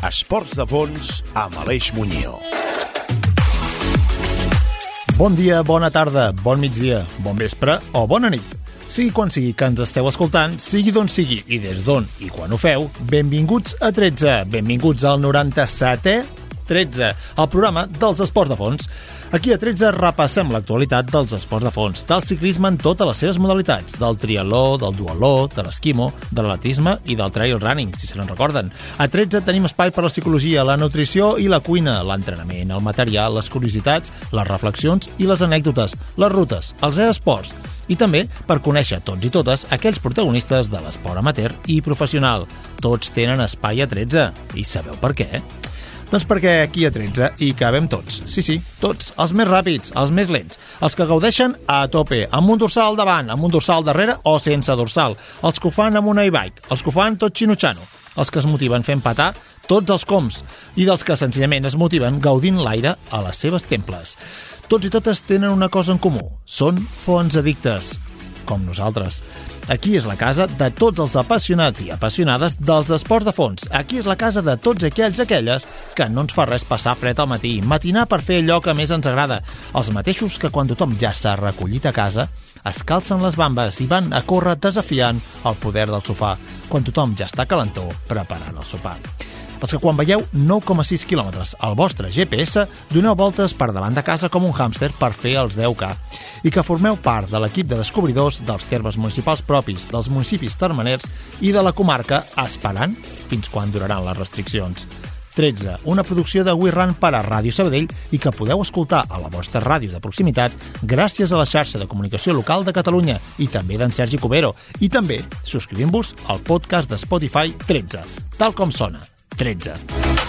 13. Esports de fons amb Aleix Muñoz. Bon dia, bona tarda, bon migdia, bon vespre o bona nit. Sigui quan sigui que ens esteu escoltant, sigui d'on sigui i des d'on i quan ho feu, benvinguts a 13, benvinguts al 97è 13, el programa dels esports de fons. Aquí a 13 repassem l'actualitat dels esports de fons, del ciclisme en totes les seves modalitats, del triatló, del dualó, de l'esquimo, de l'atletisme i del trail running, si se n'en recorden. A 13 tenim espai per la psicologia, la nutrició i la cuina, l'entrenament, el material, les curiositats, les reflexions i les anècdotes, les rutes, els esports, i també per conèixer tots i totes aquells protagonistes de l'esport amateur i professional. Tots tenen espai a 13. I sabeu per què? Doncs perquè aquí a 13 hi cabem tots. Sí, sí, tots. Els més ràpids, els més lents. Els que gaudeixen a tope, amb un dorsal al davant, amb un dorsal al darrere o sense dorsal. Els que ho fan amb una e-bike, els que ho fan tot xinutxano. Els que es motiven fent patar tots els coms i dels que senzillament es motiven gaudint l'aire a les seves temples. Tots i totes tenen una cosa en comú. Són fons addictes, com nosaltres. Aquí és la casa de tots els apassionats i apassionades dels esports de fons. Aquí és la casa de tots aquells i aquelles que no ens fa res passar fred al matí, matinar per fer allò que més ens agrada. Els mateixos que quan tothom ja s'ha recollit a casa, es calcen les bambes i van a córrer desafiant el poder del sofà, quan tothom ja està calentó preparant el sopar els que quan veieu 9,6 km al vostre GPS doneu voltes per davant de casa com un hàmster per fer els 10K i que formeu part de l'equip de descobridors dels termes municipals propis, dels municipis termeners i de la comarca esperant fins quan duraran les restriccions. 13, una producció de We Run per a Ràdio Sabadell i que podeu escoltar a la vostra ràdio de proximitat gràcies a la xarxa de comunicació local de Catalunya i també d'en Sergi Cubero. I també subscrivint-vos al podcast de Spotify 13, tal com sona, 13.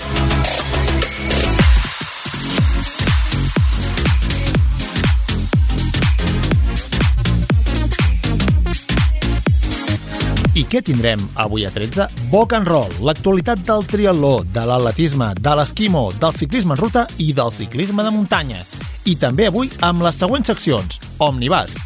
I què tindrem avui a 13? Boc and Roll, l'actualitat del triatló, de l'atletisme, de l'esquimo, del ciclisme en ruta i del ciclisme de muntanya. I també avui amb les següents seccions. Omnibus,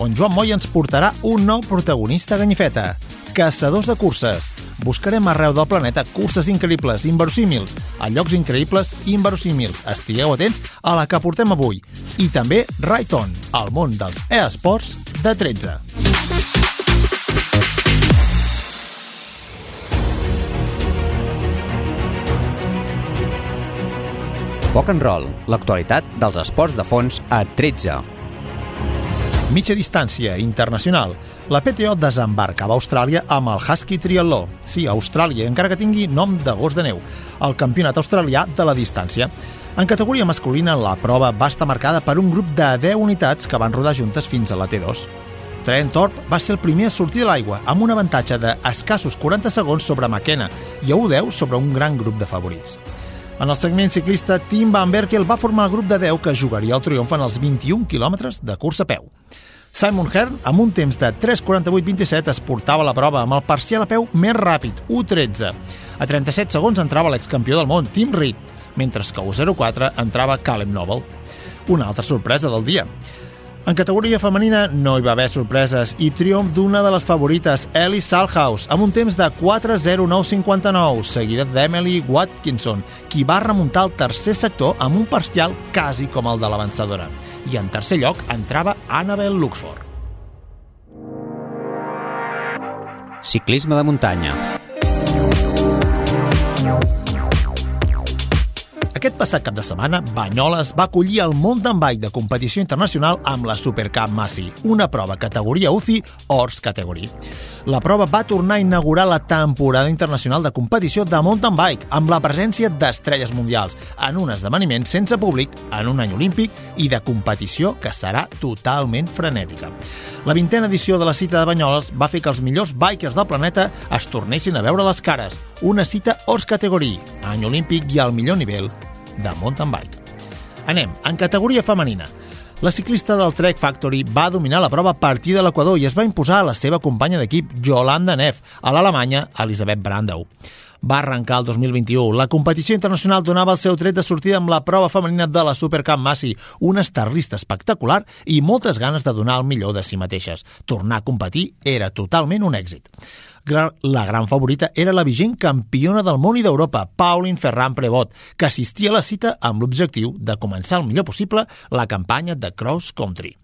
on Joan Moy ens portarà un nou protagonista ganyifeta. Caçadors de curses, buscarem arreu del planeta curses increïbles, inverosímils, a llocs increïbles i inverosímils. Estigueu atents a la que portem avui. I també Right On, el món dels e-sports de 13. Poc and Roll, l'actualitat dels esports de fons a 13. Mitja distància internacional. La PTO desembarcava a Austràlia amb el Husky Triatló. Sí, Austràlia, encara que tingui nom de gos de neu. El campionat australià de la distància. En categoria masculina, la prova va estar marcada per un grup de 10 unitats que van rodar juntes fins a la T2. Trent Thorpe va ser el primer a sortir de l'aigua amb un avantatge d'escassos 40 segons sobre McKenna i a 1-10 sobre un gran grup de favorits. En el segment ciclista, Tim Van Berkel va formar el grup de 10 que jugaria el triomf en els 21 quilòmetres de cursa a peu. Simon Hearn, amb un temps de 3.48.27, es portava la prova amb el parcial a peu més ràpid, 1.13. A 37 segons entrava l'excampió del món, Tim Reed, mentre que a 1.04 entrava Caleb Noble. Una altra sorpresa del dia. En categoria femenina no hi va haver sorpreses i triomf d'una de les favorites, Ellie Salhouse, amb un temps de 4.09.59, seguida d'Emily Watkinson, qui va remuntar el tercer sector amb un parcial quasi com el de l'avançadora. I en tercer lloc entrava Annabel Luxford. Ciclisme de muntanya. Aquest passat cap de setmana, Banyoles va acollir el mountain bike de competició internacional amb la Supercup Massi, una prova categoria UCI Horse Category. La prova va tornar a inaugurar la temporada internacional de competició de mountain bike amb la presència d'estrelles mundials en un esdeveniment sense públic, en un any olímpic i de competició que serà totalment frenètica. La vintena edició de la cita de Banyoles va fer que els millors bikers del planeta es tornessin a veure les cares. Una cita Horse Category, any olímpic i al millor nivell de mountain bike. Anem, en categoria femenina. La ciclista del Trek Factory va dominar la prova a partir de l'Equador i es va imposar a la seva companya d'equip Yolanda Neff, a l'alemanya Elisabeth Brandau. Va arrencar el 2021. La competició internacional donava el seu tret de sortida amb la prova femenina de la Supercamp Massi, una estarlista espectacular i moltes ganes de donar el millor de si mateixes. Tornar a competir era totalment un èxit. La gran favorita era la vigent campiona del món i d'Europa, Pauline Ferran Prevot, que assistia a la cita amb l'objectiu de començar el millor possible la campanya de cross country.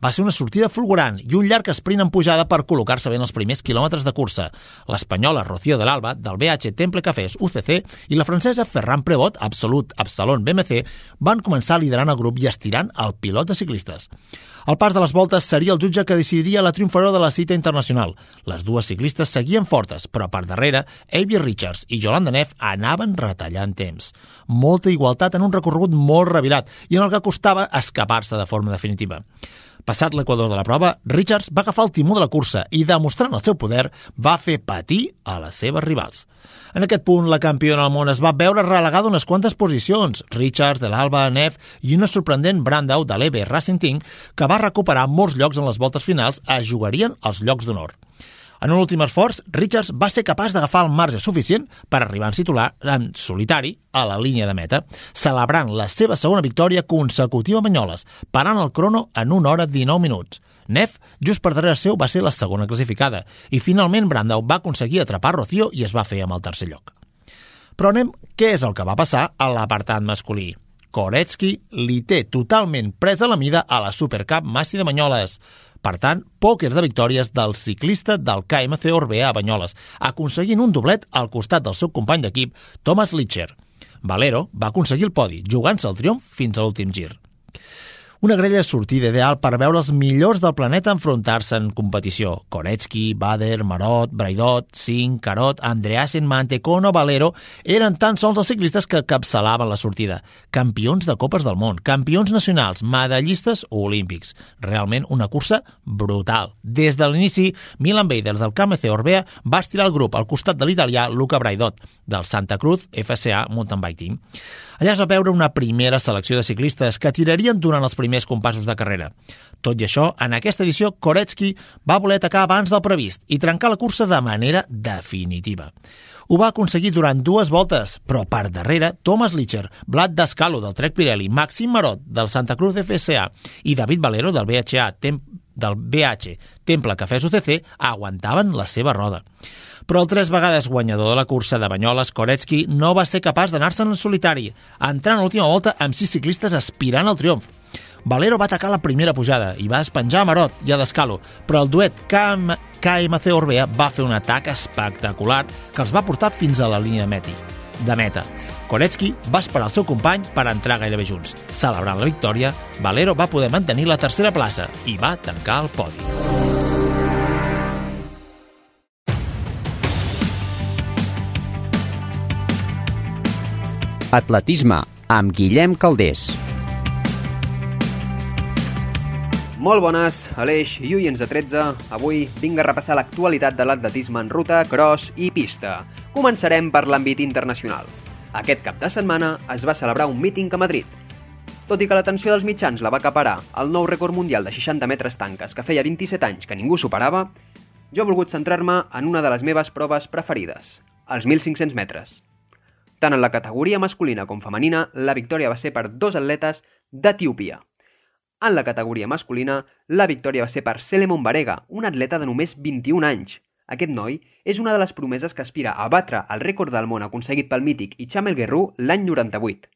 Va ser una sortida fulgurant i un llarg sprint en pujada per col·locar-se bé en els primers quilòmetres de cursa. L'espanyola Rocío de l'Alba, del BH Temple Cafés UCC, i la francesa Ferran Prevot, Absolut Absalon BMC, van començar liderant el grup i estirant el pilot de ciclistes. El pas de les voltes seria el jutge que decidiria la triomfadora de la cita internacional. Les dues ciclistes seguien fortes, però per darrere, Avi Richards i Jolanda Neff anaven retallant temps. Molta igualtat en un recorregut molt revirat i en el que costava escapar-se de forma definitiva. Passat l'equador de la prova, Richards va agafar el timó de la cursa i, demostrant el seu poder, va fer patir a les seves rivals. En aquest punt, la campiona del món es va veure relegada unes quantes posicions. Richards, de l'Alba, Neff i una sorprendent Brandau de l'EB Racing Team, que va recuperar molts llocs en les voltes finals, es jugarien els llocs d'honor. En un últim esforç, Richards va ser capaç d'agafar el marge suficient per arribar en titular en solitari a la línia de meta, celebrant la seva segona victòria consecutiva a Banyoles, parant el crono en una hora 19 minuts. Neff, just per darrere seu, va ser la segona classificada i finalment Brandau va aconseguir atrapar Rocío i es va fer amb el tercer lloc. Però anem, què és el que va passar a l'apartat masculí? Koretsky li té totalment presa la mida a la Supercup Massi de Banyoles. Per tant, pòquers de victòries del ciclista del KMC Orbea a Banyoles, aconseguint un doblet al costat del seu company d'equip, Thomas Litcher. Valero va aconseguir el podi, jugant-se el triomf fins a l'últim gir. Una grella sortida ideal per veure els millors del planeta enfrontar-se en competició. Koretsky, Bader, Marot, Braidot, Singh, Carot, Andreasen, Mantecono, Valero eren tan sols els ciclistes que capçalaven la sortida. Campions de Copes del Món, campions nacionals, medallistes olímpics. Realment una cursa brutal. Des de l'inici, Milan Bader del KMC Orbea va estirar el grup al costat de l'italià Luca Braidot, del Santa Cruz FCA Mountain Bike Team. Allà es va veure una primera selecció de ciclistes que tirarien durant els primers compassos de carrera. Tot i això, en aquesta edició, Koretsky va voler atacar abans del previst i trencar la cursa de manera definitiva. Ho va aconseguir durant dues voltes, però per darrere, Thomas Litcher, Vlad Dascalo del Trek Pirelli, Maxim Marot del Santa Cruz FSA i David Valero del BHA, Tem del BH Temple Cafès UCC aguantaven la seva roda. Però el tres vegades guanyador de la cursa de Banyoles, Koretsky, no va ser capaç d'anar-se'n en solitari, entrant a l'última volta amb sis ciclistes aspirant al triomf. Valero va atacar la primera pujada i va despenjar a Marot i a Descalo, però el duet KM, KMC Orbea va fer un atac espectacular que els va portar fins a la línia de, meti, de meta. Koretsky va esperar el seu company per entrar gairebé junts. Celebrant la victòria, Valero va poder mantenir la tercera plaça i va tancar el podi. Atletisme, amb Guillem Caldés. Molt bones, Aleix i oients de 13. Avui vinc a repassar l'actualitat de l'atletisme en ruta, cross i pista. Començarem per l'àmbit internacional. Aquest cap de setmana es va celebrar un míting a Madrid. Tot i que l'atenció dels mitjans la va acaparar el nou rècord mundial de 60 metres tanques que feia 27 anys que ningú superava, jo he volgut centrar-me en una de les meves proves preferides, els 1.500 metres. Tant en la categoria masculina com femenina, la victòria va ser per dos atletes d'Etiòpia. En la categoria masculina, la victòria va ser per Selemon Barega, un atleta de només 21 anys, aquest noi és una de les promeses que aspira a batre el rècord del món aconseguit pel mític Ichamel Guerrú l'any 98.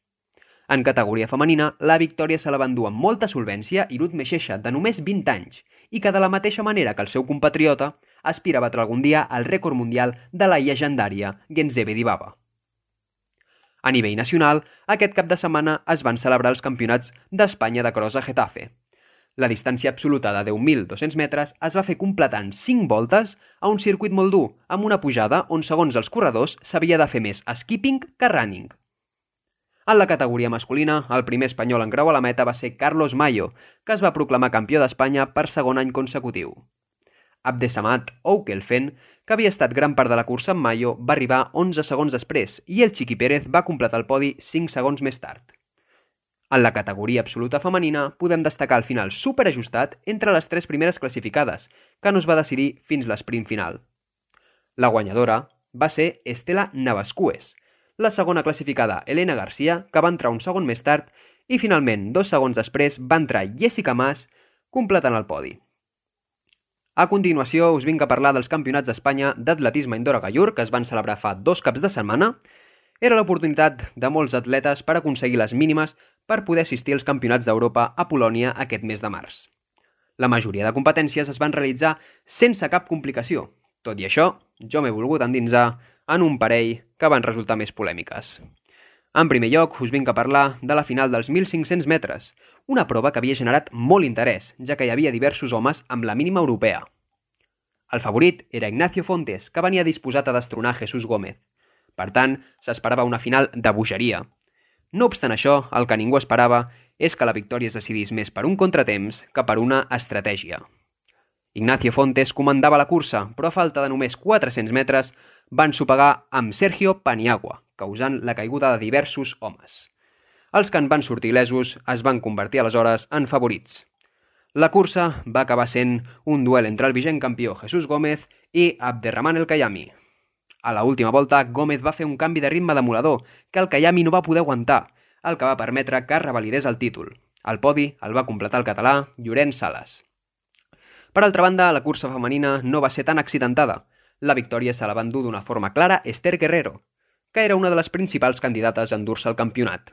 En categoria femenina, la victòria se la va endur amb molta solvència i Ruth Meixeixa, de només 20 anys, i que de la mateixa manera que el seu compatriota, aspira a batre algun dia el rècord mundial de la llegendària Genzebe Dibaba. A nivell nacional, aquest cap de setmana es van celebrar els campionats d'Espanya de cross a Getafe, la distància absoluta de 10.200 metres es va fer completant 5 voltes a un circuit molt dur, amb una pujada on, segons els corredors, s'havia de fer més skipping que running. En la categoria masculina, el primer espanyol en creu a la meta va ser Carlos Mayo, que es va proclamar campió d'Espanya per segon any consecutiu. Abdesamat Oukelfen, que havia estat gran part de la cursa amb Mayo, va arribar 11 segons després i el Chiqui Pérez va completar el podi 5 segons més tard. En la categoria absoluta femenina podem destacar el final superajustat entre les tres primeres classificades, que no es va decidir fins l'esprint final. La guanyadora, va ser Estela Navascues, la segona classificada Elena Garcia, que va entrar un segon més tard, i finalment, dos segons després, va entrar Jessica Mas, completant el podi. A continuació, us vinc a parlar dels campionats d'Espanya d'atletisme indoor a Gallur, que es van celebrar fa dos caps de setmana. Era l'oportunitat de molts atletes per aconseguir les mínimes per poder assistir als campionats d'Europa a Polònia aquest mes de març. La majoria de competències es van realitzar sense cap complicació. Tot i això, jo m'he volgut endinsar en un parell que van resultar més polèmiques. En primer lloc, us vinc a parlar de la final dels 1.500 metres, una prova que havia generat molt interès, ja que hi havia diversos homes amb la mínima europea. El favorit era Ignacio Fontes, que venia disposat a destronar Jesús Gómez. Per tant, s'esperava una final de bogeria. No obstant això, el que ningú esperava és que la victòria es decidís més per un contratemps que per una estratègia. Ignacio Fontes comandava la cursa, però a falta de només 400 metres van sopegar amb Sergio Paniagua, causant la caiguda de diversos homes. Els que en van sortir lesos es van convertir aleshores en favorits. La cursa va acabar sent un duel entre el vigent campió Jesús Gómez i Abderrahman El Kayami. A la última volta, Gómez va fer un canvi de ritme demolador que el Kayami no va poder aguantar, el que va permetre que revalidés el títol. El podi el va completar el català Llorenç Sales. Per altra banda, la cursa femenina no va ser tan accidentada. La victòria se la va endur d'una forma clara Esther Guerrero, que era una de les principals candidates a endur-se al campionat.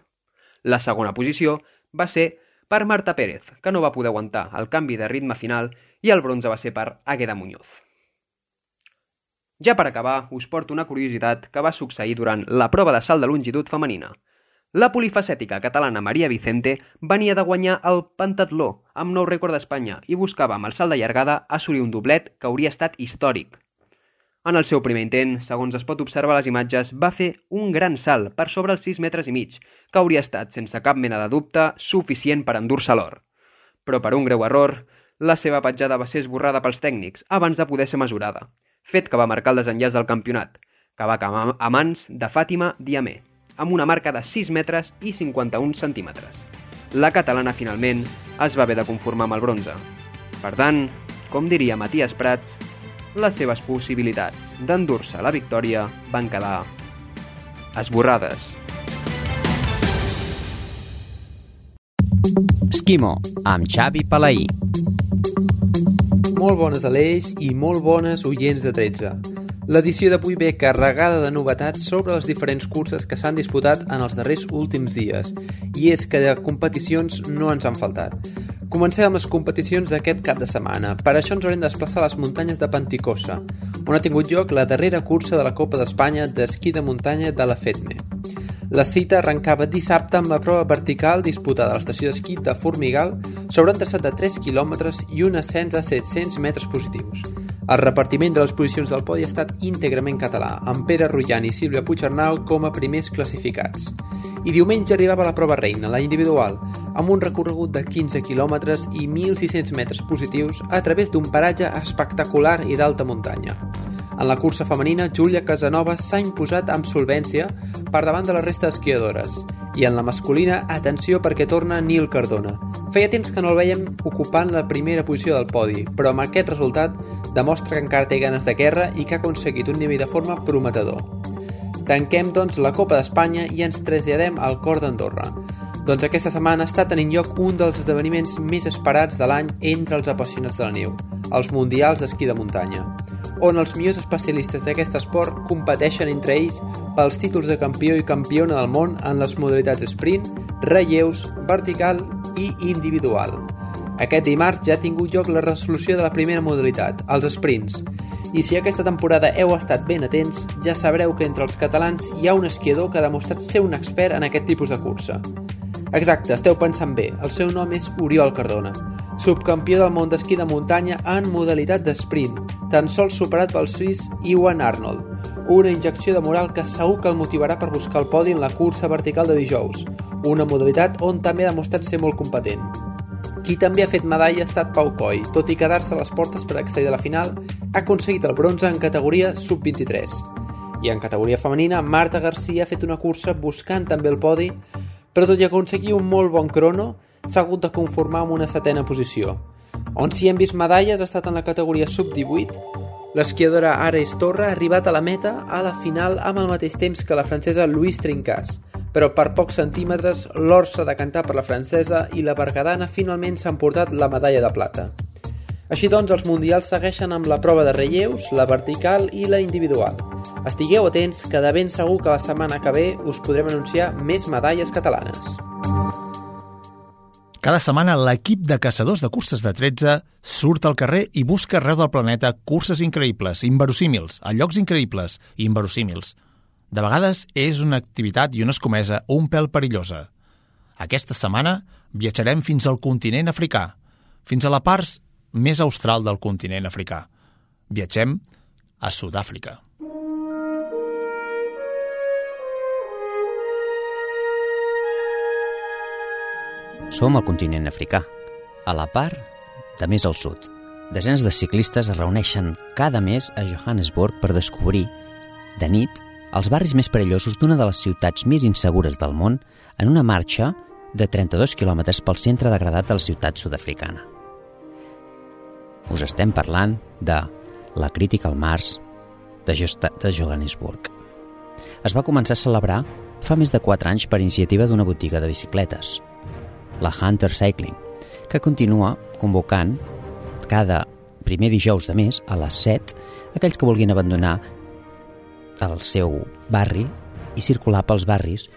La segona posició va ser per Marta Pérez, que no va poder aguantar el canvi de ritme final i el bronze va ser per Agueda Muñoz. Ja per acabar, us porto una curiositat que va succeir durant la prova de salt de longitud femenina. La polifacètica catalana Maria Vicente venia de guanyar el pentatló amb nou rècord d'Espanya i buscava amb el salt de llargada assolir un doblet que hauria estat històric. En el seu primer intent, segons es pot observar a les imatges, va fer un gran salt per sobre els 6 metres i mig, que hauria estat, sense cap mena de dubte, suficient per endur-se l'or. Però per un greu error, la seva petjada va ser esborrada pels tècnics abans de poder ser mesurada, fet que va marcar el desenllaç del campionat, que va acabar a mans de Fàtima Diamé, amb una marca de 6 metres i 51 centímetres. La catalana, finalment, es va haver de conformar amb el bronze. Per tant, com diria Matías Prats, les seves possibilitats d'endur-se la victòria van quedar esborrades. Esquimo, amb Xavi Palaí. Molt bones Aleix i molt bones oients de 13. L'edició d'avui ve carregada de novetats sobre les diferents curses que s'han disputat en els darrers últims dies, i és que de competicions no ens han faltat. Comencem amb les competicions d'aquest cap de setmana. Per això ens haurem de desplaçar a les muntanyes de Panticosa, on ha tingut lloc la darrera cursa de la Copa d'Espanya d'esquí de muntanya de la FEDME. La cita arrencava dissabte amb la prova vertical disputada a l'estació d'esquí de Formigal sobre un traçat de 3 km i un ascens de 700 metres positius. El repartiment de les posicions del podi ha estat íntegrament català, amb Pere Rullan i Sílvia Puignarnau com a primers classificats i diumenge arribava la prova reina, la individual, amb un recorregut de 15 quilòmetres i 1.600 metres positius a través d'un paratge espectacular i d'alta muntanya. En la cursa femenina, Júlia Casanova s'ha imposat amb solvència per davant de la resta d'esquiadores. I en la masculina, atenció perquè torna Nil Cardona. Feia temps que no el veiem ocupant la primera posició del podi, però amb aquest resultat demostra que encara té ganes de guerra i que ha aconseguit un nivell de forma prometedor. Tanquem, doncs, la Copa d'Espanya i ens traslladem al cor d'Andorra. Doncs aquesta setmana està tenint lloc un dels esdeveniments més esperats de l'any entre els apassionats de la neu, els Mundials d'Esquí de Muntanya, on els millors especialistes d'aquest esport competeixen entre ells pels títols de campió i campiona del món en les modalitats sprint, relleus, vertical i individual. Aquest dimarts ja ha tingut lloc la resolució de la primera modalitat, els sprints, i si aquesta temporada heu estat ben atents, ja sabreu que entre els catalans hi ha un esquiador que ha demostrat ser un expert en aquest tipus de cursa. Exacte, esteu pensant bé, el seu nom és Oriol Cardona, subcampió del món d'esquí de muntanya en modalitat d'esprint, tan sols superat pel suís Iwan Arnold. Una injecció de moral que segur que el motivarà per buscar el podi en la cursa vertical de dijous, una modalitat on també ha demostrat ser molt competent. Qui també ha fet medalla ha estat Pau Coy, tot i quedar-se a les portes per accedir a la final, ha aconseguit el bronze en categoria sub-23. I en categoria femenina, Marta Garcia ha fet una cursa buscant també el podi, però tot i aconseguir un molt bon crono, s'ha hagut de conformar amb una setena posició. On s'hi hem vist medalles ha estat en la categoria sub-18, L'esquiadora Ares Torra ha arribat a la meta a la final amb el mateix temps que la francesa Louise Trincas, però per pocs centímetres l'or s'ha de cantar per la francesa i la bergadana finalment s'ha emportat la medalla de plata. Així doncs, els mundials segueixen amb la prova de relleus, la vertical i la individual. Estigueu atents que de ben segur que la setmana que ve us podrem anunciar més medalles catalanes. Cada setmana l'equip de caçadors de curses de 13 surt al carrer i busca arreu del planeta curses increïbles, inverosímils, a llocs increïbles i inverosímils. De vegades és una activitat i una escomesa un pèl perillosa. Aquesta setmana viatjarem fins al continent africà, fins a la part més austral del continent africà. Viatgem a Sud-àfrica. Som al continent africà, a la part de més al sud. Desenes de ciclistes es reuneixen cada mes a Johannesburg per descobrir, de nit, els barris més perillosos d'una de les ciutats més insegures del món en una marxa de 32 quilòmetres pel centre degradat de la ciutat sud-africana. Us estem parlant de la Critical Mars de, Josta de Johannesburg. Es va començar a celebrar fa més de 4 anys per iniciativa d'una botiga de bicicletes, la Hunter Cycling, que continua convocant cada primer dijous de mes a les 7 aquells que vulguin abandonar el seu barri i circular pels barris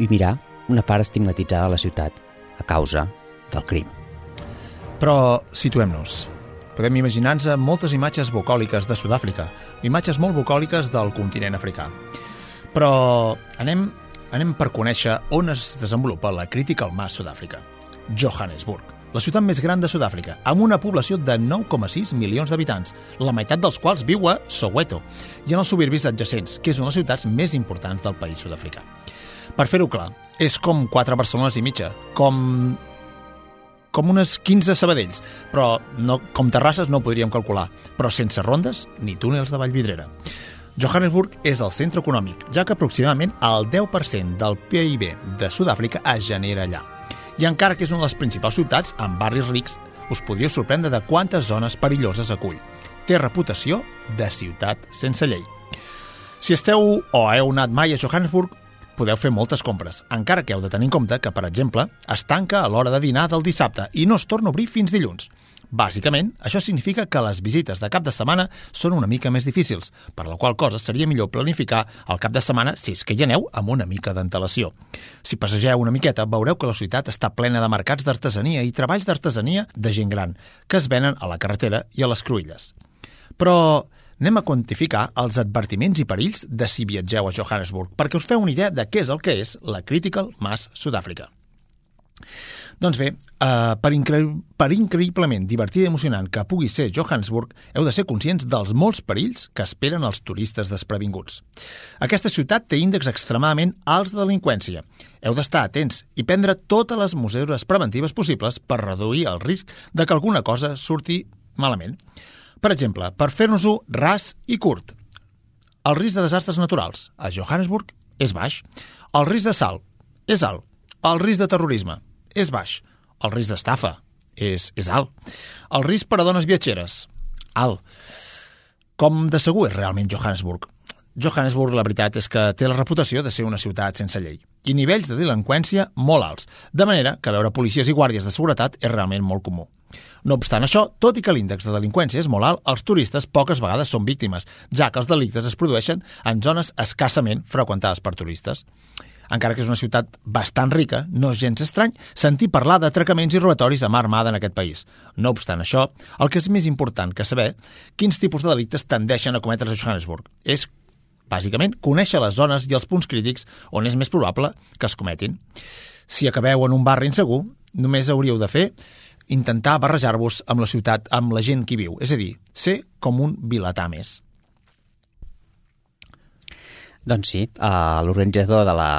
i mirar una part estigmatitzada de la ciutat a causa del crim. Però situem-nos. Podem imaginar-nos moltes imatges bucòliques de Sud-àfrica, imatges molt bucòliques del continent africà. Però anem, anem per conèixer on es desenvolupa la crítica al mar Sud-àfrica. Johannesburg, la ciutat més gran de Sud-àfrica, amb una població de 9,6 milions d'habitants, la meitat dels quals viu a Soweto, i en els suburbis adjacents, que és una de les ciutats més importants del país sud-africà. Per fer-ho clar, és com quatre Barcelones i mitja, com com unes 15 Sabadells, però no, com terrasses no podríem calcular, però sense rondes ni túnels de Vallvidrera. Johannesburg és el centre econòmic, ja que aproximadament el 10% del PIB de Sud-àfrica es genera allà. I encara que és una de les principals ciutats amb barris rics, us podríeu sorprendre de quantes zones perilloses acull. Té reputació de ciutat sense llei. Si esteu o heu anat mai a Johannesburg, podeu fer moltes compres, encara que heu de tenir en compte que, per exemple, es tanca a l'hora de dinar del dissabte i no es torna a obrir fins dilluns. Bàsicament, això significa que les visites de cap de setmana són una mica més difícils, per la qual cosa seria millor planificar el cap de setmana si és que hi aneu amb una mica d'antelació. Si passegeu una miqueta, veureu que la ciutat està plena de mercats d'artesania i treballs d'artesania de gent gran, que es venen a la carretera i a les cruïlles. Però anem a quantificar els advertiments i perills de si viatgeu a Johannesburg, perquè us feu una idea de què és el que és la Critical Mass Sud-àfrica. Doncs bé, eh, per, incre per increïblement divertida i emocionant que pugui ser Johannesburg, heu de ser conscients dels molts perills que esperen els turistes desprevinguts. Aquesta ciutat té índexs extremadament alts de delinqüència. Heu d'estar atents i prendre totes les mesures preventives possibles per reduir el risc de que alguna cosa surti malament. Per exemple, per fer-nos-ho ras i curt. El risc de desastres naturals a Johannesburg és baix. El risc de salt és alt. El risc de terrorisme és baix. El risc d'estafa és, és alt. El risc per a dones viatgeres, alt. Com de segur és realment Johannesburg? Johannesburg, la veritat és que té la reputació de ser una ciutat sense llei i nivells de delinqüència molt alts, de manera que veure policies i guàrdies de seguretat és realment molt comú. No obstant això, tot i que l'índex de delinqüència és molt alt, els turistes poques vegades són víctimes, ja que els delictes es produeixen en zones escassament freqüentades per turistes. Encara que és una ciutat bastant rica, no és gens estrany sentir parlar d'atracaments i robatoris a mà armada en aquest país. No obstant això, el que és més important que saber quins tipus de delictes tendeixen a cometre a Johannesburg és bàsicament, conèixer les zones i els punts crítics on és més probable que es cometin. Si acabeu en un barri insegur, només hauríeu de fer intentar barrejar-vos amb la ciutat, amb la gent que hi viu, és a dir, ser com un vilatà més. Doncs sí, uh, l'organitzador de, la,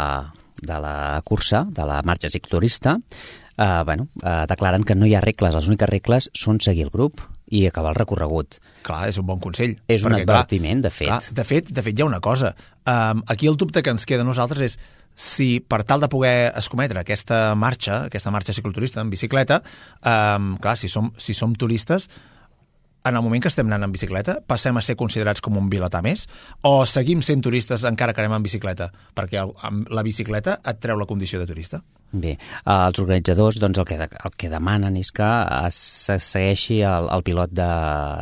de la cursa, de la marxa ciclorista, uh, bueno, uh, declaren que no hi ha regles, les úniques regles són seguir el grup i acabar el recorregut. Clar, és un bon consell. És un perquè, advertiment, clar, de fet. Clar, de fet. De fet, hi ha una cosa. Um, aquí el dubte que ens queda a nosaltres és si per tal de poder escometre aquesta marxa, aquesta marxa cicloturista en bicicleta, um, clar, si som, si som turistes, en el moment que estem anant en bicicleta, passem a ser considerats com un vilatà més o seguim sent turistes encara que anem en bicicleta? Perquè la bicicleta et treu la condició de turista. Bé, els organitzadors doncs, el, que, de- el que demanen és que se segueixi el, el pilot de,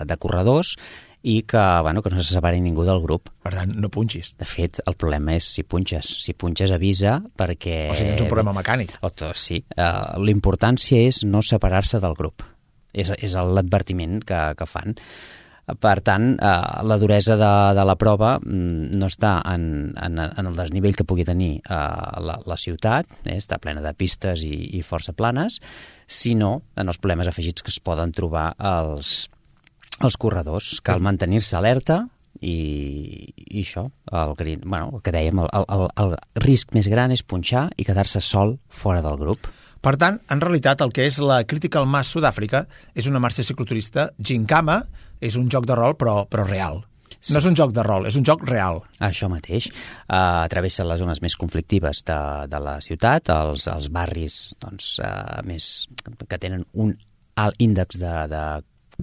de corredors i que, bueno, que no se separi ningú del grup. Per tant, no punxis. De fet, el problema és si punxes. Si punxes, avisa perquè... O sigui, tens un problema mecànic. O to, sí. Uh, L'importància és no separar-se del grup. És, és l'advertiment que, que fan. Per tant, eh, la duresa de, de la prova mm, no està en, en, en el desnivell que pugui tenir eh, la, la ciutat, eh, està plena de pistes i, i força planes, sinó en els problemes afegits que es poden trobar els, els corredors. Cal mantenir-se alerta i, i això, el, green, bueno, el que dèiem, el, el, el risc més gran és punxar i quedar-se sol fora del grup. Per tant, en realitat, el que és la Critical Mass Sud-àfrica és una marxa cicloturista gincama, és un joc de rol, però, però real. No és un joc de rol, és un joc real. Això mateix. Uh, travessa les zones més conflictives de, de la ciutat, els, els barris doncs, uh, més, que tenen un alt índex de, de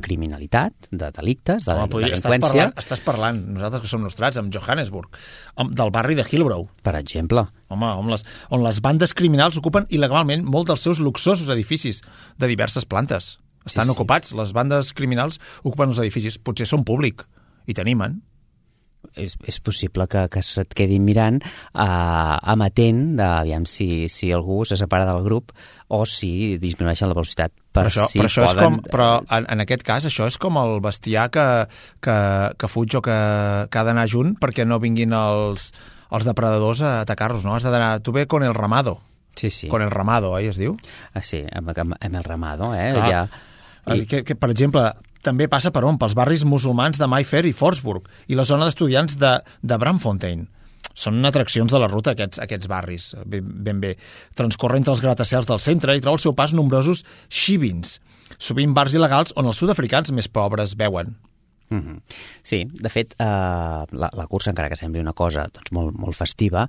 criminalitat, de delictes, de Home, podria- estàs, delinqüència, parlant, estàs parlant, nosaltres que som nostrats, amb Johannesburg, amb, del barri de Hillbrow, per exemple. home, on les, on les bandes criminals ocupen il·legalment molts dels seus luxosos edificis de diverses plantes. Estan sí. ocupats, les bandes criminals ocupen els edificis, potser són públic i t'animen. És, és possible que, que se't quedin mirant uh, amatent de, aviam si, si algú se separa del grup o si disminueixen la velocitat per Però això, si però això és poden... com, però en, en aquest cas això és com el bestiar que, que, que fuig o que, que ha d'anar junt perquè no vinguin els, els depredadors a atacar-los, no? Has d'anar... Tu ve con el ramado. Sí, sí. Con el ramado, oi, es diu? Ah, sí, amb, amb, amb el ramado, eh? Clar. Ja, I... Que, que, per exemple, també passa per on? Pels barris musulmans de Mayfair i Forsburg i la zona d'estudiants de, de Bramfontein. Són atraccions de la ruta, aquests, aquests barris, ben, ben bé. Transcorre entre els gratacels del centre i troba al seu pas nombrosos xivins, sovint bars il·legals on els sud-africans més pobres veuen. Mm -hmm. Sí, de fet, eh, la, la cursa, encara que sembli una cosa doncs, molt, molt festiva,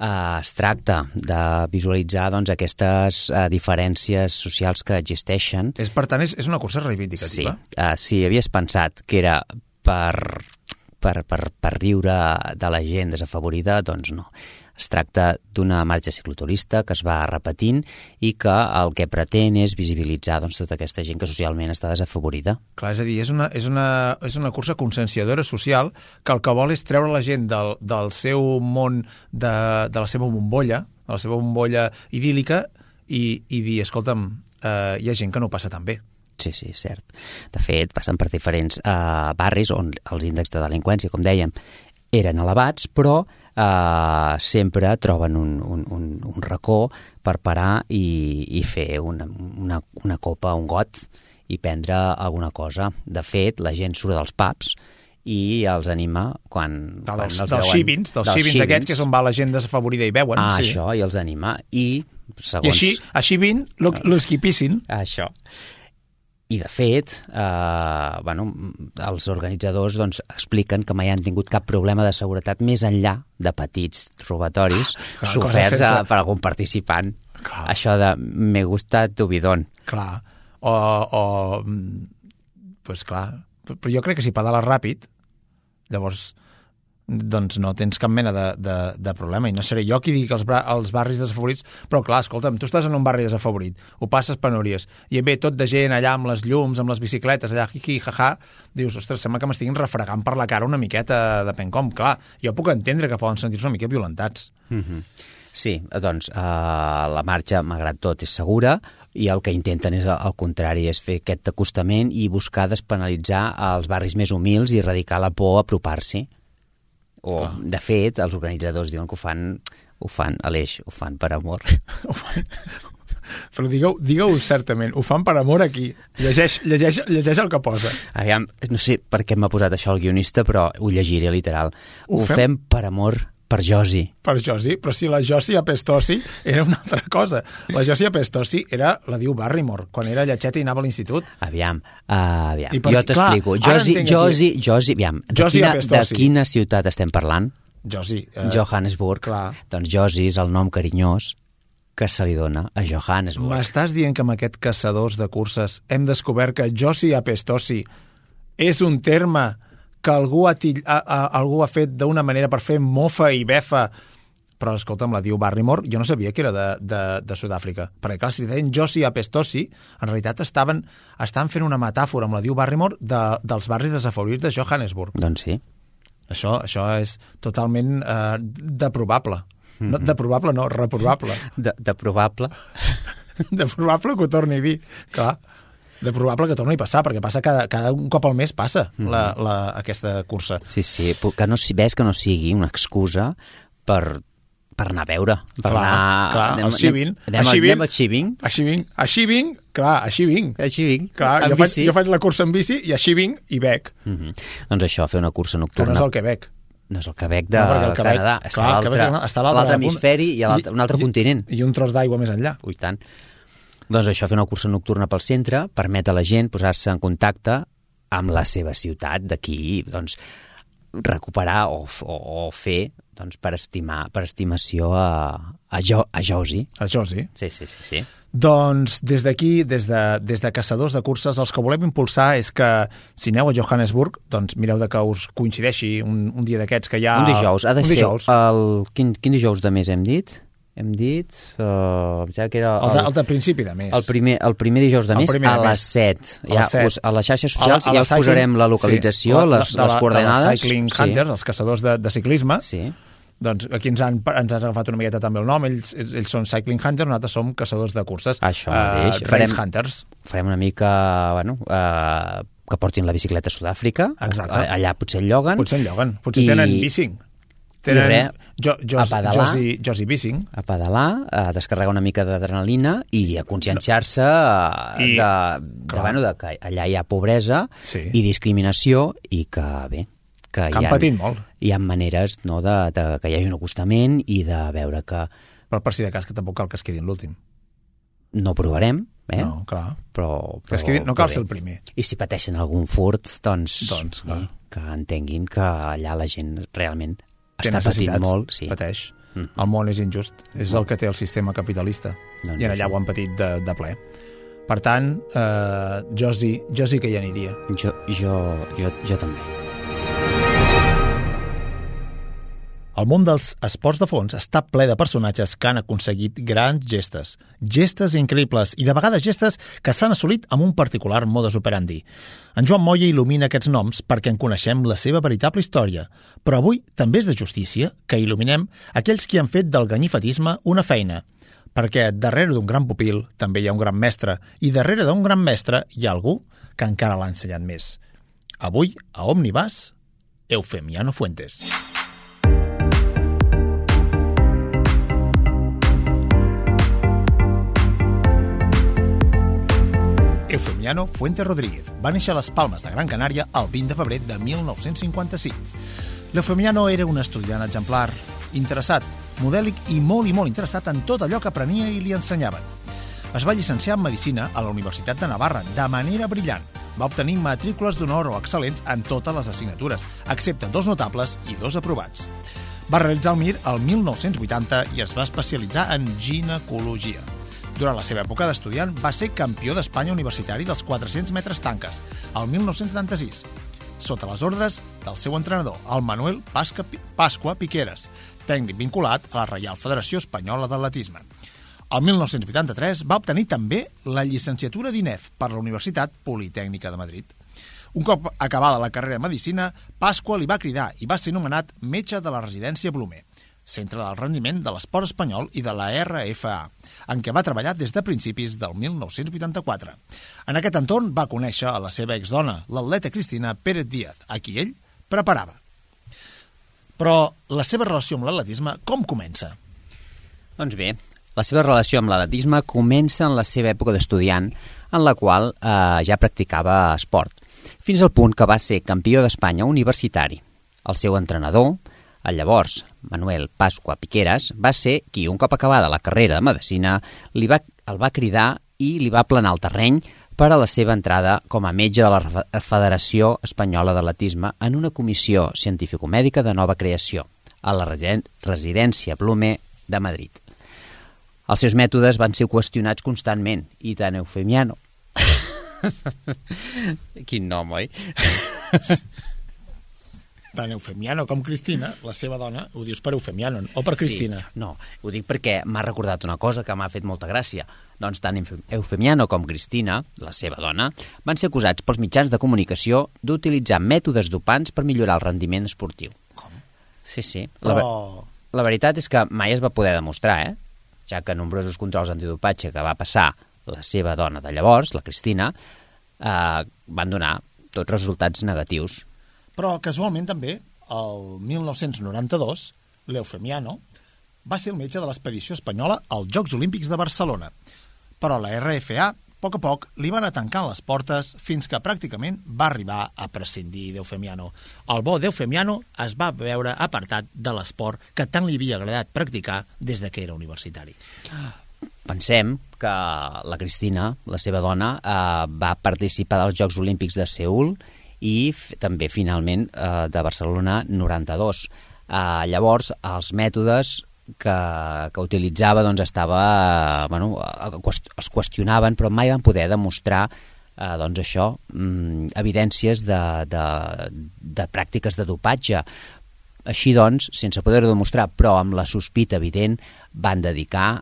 eh, es tracta de visualitzar doncs, aquestes eh, diferències socials que existeixen. És, per tant, és, és una cursa Sí, reivindicativa. uh, si havies pensat que era per, per, per, per riure de la gent desafavorida, doncs no. Es tracta d'una marxa cicloturista que es va repetint i que el que pretén és visibilitzar doncs, tota aquesta gent que socialment està desafavorida. Clar, és a dir, és una, és una, és una cursa conscienciadora social que el que vol és treure la gent del, del seu món, de, de la seva bombolla, de la seva bombolla idíl·lica, i, i dir, escolta'm, eh, hi ha gent que no passa tan bé. Sí, sí, cert. De fet, passen per diferents eh, barris on els índexs de delinqüència, com dèiem, eren elevats, però eh, sempre troben un, un, un, un racó per parar i, i fer una, una, una copa, un got, i prendre alguna cosa. De fet, la gent surt dels pubs i els anima quan, De, quan dels, els dels veuen- xivins, dels, xivins aquests, que és on va la gent desafavorida i veuen. Ah, sí. això, i els anima. I, segons... I així, així vin los que pissin. Això. I, de fet, eh, bueno, els organitzadors doncs, expliquen que mai han tingut cap problema de seguretat més enllà de petits robatoris Ah, soferts sense- per algun participant. Clar. Això de me gusta tu bidón. Clar. O, o mm, pues clar, però jo crec que si pedales ràpid, llavors doncs no tens cap mena de, de, de problema. I no seré jo qui digui que els, els barris desafavorits però clar, escolta'm, tu estàs en un barri desafavorit ho passes penúries i ve tot de gent allà amb les llums, amb les bicicletes allà, hihi, jaja, dius, ostres, sembla que m'estiguin refregant per la cara una miqueta de pencom, clar, jo puc entendre que poden sentir-se una mica violentats. Sí, doncs eh, la marxa, malgrat tot, és segura i el que intenten és al contrari, és fer aquest acostament i buscar despenalitzar els barris més humils i erradicar la por a apropar-s'hi. O, Clar. de fet, els organitzadors diuen que ho fan, ho fan, Aleix, ho fan per amor. Però digueu, digueu certament, ho fan per amor aquí. Llegeix, llegeix, llegeix el que posa. Aviam, no sé per què m'ha posat això el guionista, però ho llegiré literal. Ho Ho, fem- fem per amor per Josi. Per Josi, però si la Josi Apestosi era una altra cosa. La Josi Apestosi era, la diu Barrymore, quan era lletxeta i anava a l'institut. Aviam, uh, aviam. I per- jo t'explico. Josi. Josi, Josi, aviam, de, Josi quina, de quina ciutat estem parlant? Josi. Eh, Johannesburg. clar. Doncs Josi és el nom carinyós que se li dona a Johannesburg. M'estàs dient que amb aquest caçadors de curses hem descobert que Josi Apestosi és un terme que algú ha, till, a, a, algú ha fet d'una manera per fer mofa i befa però escolta'm, la diu Barrymore, jo no sabia que era de, de, de Sud-àfrica, perquè clar, si deien Josi Apestosi, en realitat estaven, estaven fent una metàfora amb la diu Barrymore de, dels barris desafavorits de Johannesburg. Doncs sí. Això, això és totalment eh, de probable. No, de probable no, reprobable. De, de probable. De probable que ho torni a dir, clar. De probable que torni a passar, perquè passa cada, cada un cop al mes passa la, la, aquesta cursa. Sí, sí, que no, si- ves que no sigui una excusa per, per anar a veure. Per Clar, anar... clar. Anem, El anem, Shivin. anem al Shivin. Així vinc, així vinc, clar, així vinc. Així vinc. Clar, en jo faig, jo faig la cursa en bici i així vinc i bec, Mm -hmm. Doncs això, fer una cursa que no nocturna. és el Quebec. No és el Quebec de No, el Quebec- Canadà. Està clar, a l'altre a hemisferi i a l'altre- un altre I- continent. I un tros d'aigua més enllà. Ui, tant. Doncs això, fer una cursa nocturna pel centre permet a la gent posar-se en contacte amb la seva ciutat d'aquí, doncs, recuperar o, o, o fer doncs, per estimar, per estimació a, a, jo, a Josi. Això sí. Sí, sí, sí, sí. Doncs des d'aquí, des, de, des de Caçadors de Curses, els que volem impulsar és que si aneu a Johannesburg, doncs mireu de que us coincideixi un, un dia d'aquests que hi ha... Un dijous, ha de un ser dijous. el... Quin, quin dijous de mes hem dit? Hem dit... Uh, em sembla que era El, de, el de principi de mes. El primer, el primer dijous de El mes de a les 7. A Ja, les set. us, a les xarxes A socials a ja us cycling- posarem la localització, sí, les, de les coordenades. De Cycling sí. Hunters, els caçadors de, de ciclisme. Sí. Doncs aquí ens han, ens has agafat una miqueta també el nom. Ells, ells són Cycling Hunters, nosaltres som caçadors de curses. Això mateix. Uh, Farem- Hunters. Farem una mica, bueno, uh, que portin la bicicleta a Sud-àfrica. A- Allà potser el lloguen. Potser en lloguen. Potser I- tenen bicing. Tenen res, jo, jo, a pedalar. Josi, Josi Bicing. a pedalar, a descarregar una mica d'adrenalina i a conscienciar-se eh, I- de, de, bueno, de que allà hi ha pobresa Sí. i discriminació i que, bé, que, Que hi ha, patit molt. hi ha maneres no, de, de que hi hagi un acostament i de veure que Però per si de cas que tampoc cal que es quedi en l'últim. no provarem, eh? No, clar. però, Que es però, no cal però ser el primer. I si pateixen algun furt, doncs, Doncs, clar. eh, que entenguin que allà la gent realment Té està patint necessitats, molt. Sí. Pateix. Mm. El món és injust. És el que té el sistema capitalista. Doncs I en allà ho han patit de, de ple. Per tant, eh, jo, sí, jo sí que hi aniria. Jo, jo, jo, jo també. El món dels esports de fons està ple de personatges que han aconseguit grans gestes. Gestes increïbles i de vegades gestes que s'han assolit amb un particular modus operandi. En Joan Moya il·lumina aquests noms perquè en coneixem la seva veritable història, però avui també és de justícia que il·luminem aquells qui han fet del ganyifatisme una feina, perquè darrere d'un gran pupil també hi ha un gran mestre i darrere d'un gran mestre hi ha algú que encara l'ha ensenyat més. Avui, a Omnibus, Eufemiano Fuentes. Eufemiano Fuente Rodríguez va néixer a les Palmes de Gran Canària el 20 de febrer de 1955. L'Eufemiano era un estudiant exemplar, interessat, modèlic i molt i molt interessat en tot allò que aprenia i li ensenyaven. Es va llicenciar en Medicina a la Universitat de Navarra de manera brillant. Va obtenir matrícules d'honor o excel·lents en totes les assignatures, excepte dos notables i dos aprovats. Va realitzar el MIR el 1980 i es va especialitzar en ginecologia. Durant la seva època d'estudiant va ser campió d'Espanya universitari dels 400 metres tanques, el 1976, sota les ordres del seu entrenador, el Manuel Pasca, Pasqua Piqueras, tècnic vinculat a la Reial Federació Espanyola d'Atletisme. El 1983 va obtenir també la llicenciatura d'INEF per la Universitat Politècnica de Madrid. Un cop acabada la carrera de Medicina, Pasqua li va cridar i va ser nomenat metge de la residència Blume, centre del rendiment de l'esport espanyol i de la RFA, en què va treballar des de principis del 1984. En aquest entorn va conèixer a la seva exdona, l'atleta Cristina Pérez Díaz, a qui ell preparava. Però la seva relació amb l'atletisme com comença? Doncs bé, la seva relació amb l'atletisme comença en la seva època d'estudiant, en la qual eh, ja practicava esport, fins al punt que va ser campió d'Espanya universitari. El seu entrenador, el llavors Manuel Pasqua Piqueras, va ser qui, un cop acabada la carrera de Medicina, li va, el va cridar i li va planar el terreny per a la seva entrada com a metge de la Fe- Federació Espanyola d'Atletisme en una comissió científico-mèdica de nova creació a la residència Blume de Madrid. Els seus mètodes van ser qüestionats constantment i tant Eufemiano Quin nom, oi? Tant Eufemiano com Cristina, la seva dona, ho dius per Eufemiano o per Cristina. Sí. No, ho dic perquè m'ha recordat una cosa que m'ha fet molta gràcia. Doncs tant Eufemiano com Cristina, la seva dona, van ser acusats pels mitjans de comunicació d'utilitzar mètodes dopants per millorar el rendiment esportiu. Com? Sí, sí. Però... La, la veritat és que mai es va poder demostrar, eh? ja que nombrosos controls antidopatge que va passar la seva dona de llavors, la Cristina, eh, van donar tots resultats negatius. Però casualment també, el 1992, l'Eufemiano va ser el metge de l'expedició espanyola als Jocs Olímpics de Barcelona. Però la RFA, a poc a poc, li va anar tancant les portes fins que pràcticament va arribar a prescindir d'Eufemiano. El bo d'Eufemiano es va veure apartat de l'esport que tant li havia agradat practicar des de que era universitari. Pensem que la Cristina, la seva dona, eh, va participar dels Jocs Olímpics de Seul i també, finalment, eh, de Barcelona 92. Eh, llavors, els mètodes que, que utilitzava doncs, estava, eh, bueno, es qüestionaven, però mai van poder demostrar eh, doncs això, mm, evidències de, de, de pràctiques de dopatge. Així doncs, sense poder-ho demostrar, però amb la sospita evident, van dedicar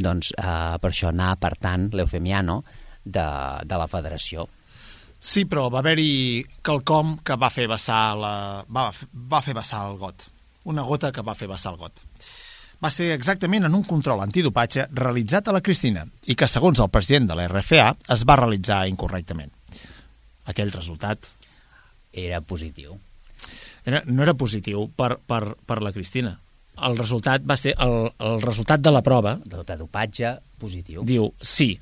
doncs, eh, per això anar apartant l'Eufemiano de, de la federació. Sí, però va haver-hi quelcom que va fer vessar la... va, va fer vessar el got. Una gota que va fer vessar el got. Va ser exactament en un control antidopatge realitzat a la Cristina i que, segons el president de la RFA, es va realitzar incorrectament. Aquell resultat... Era positiu. Era, no era positiu per, per, per la Cristina. El resultat va ser el, el resultat de la prova. De dopatge positiu. Diu, sí,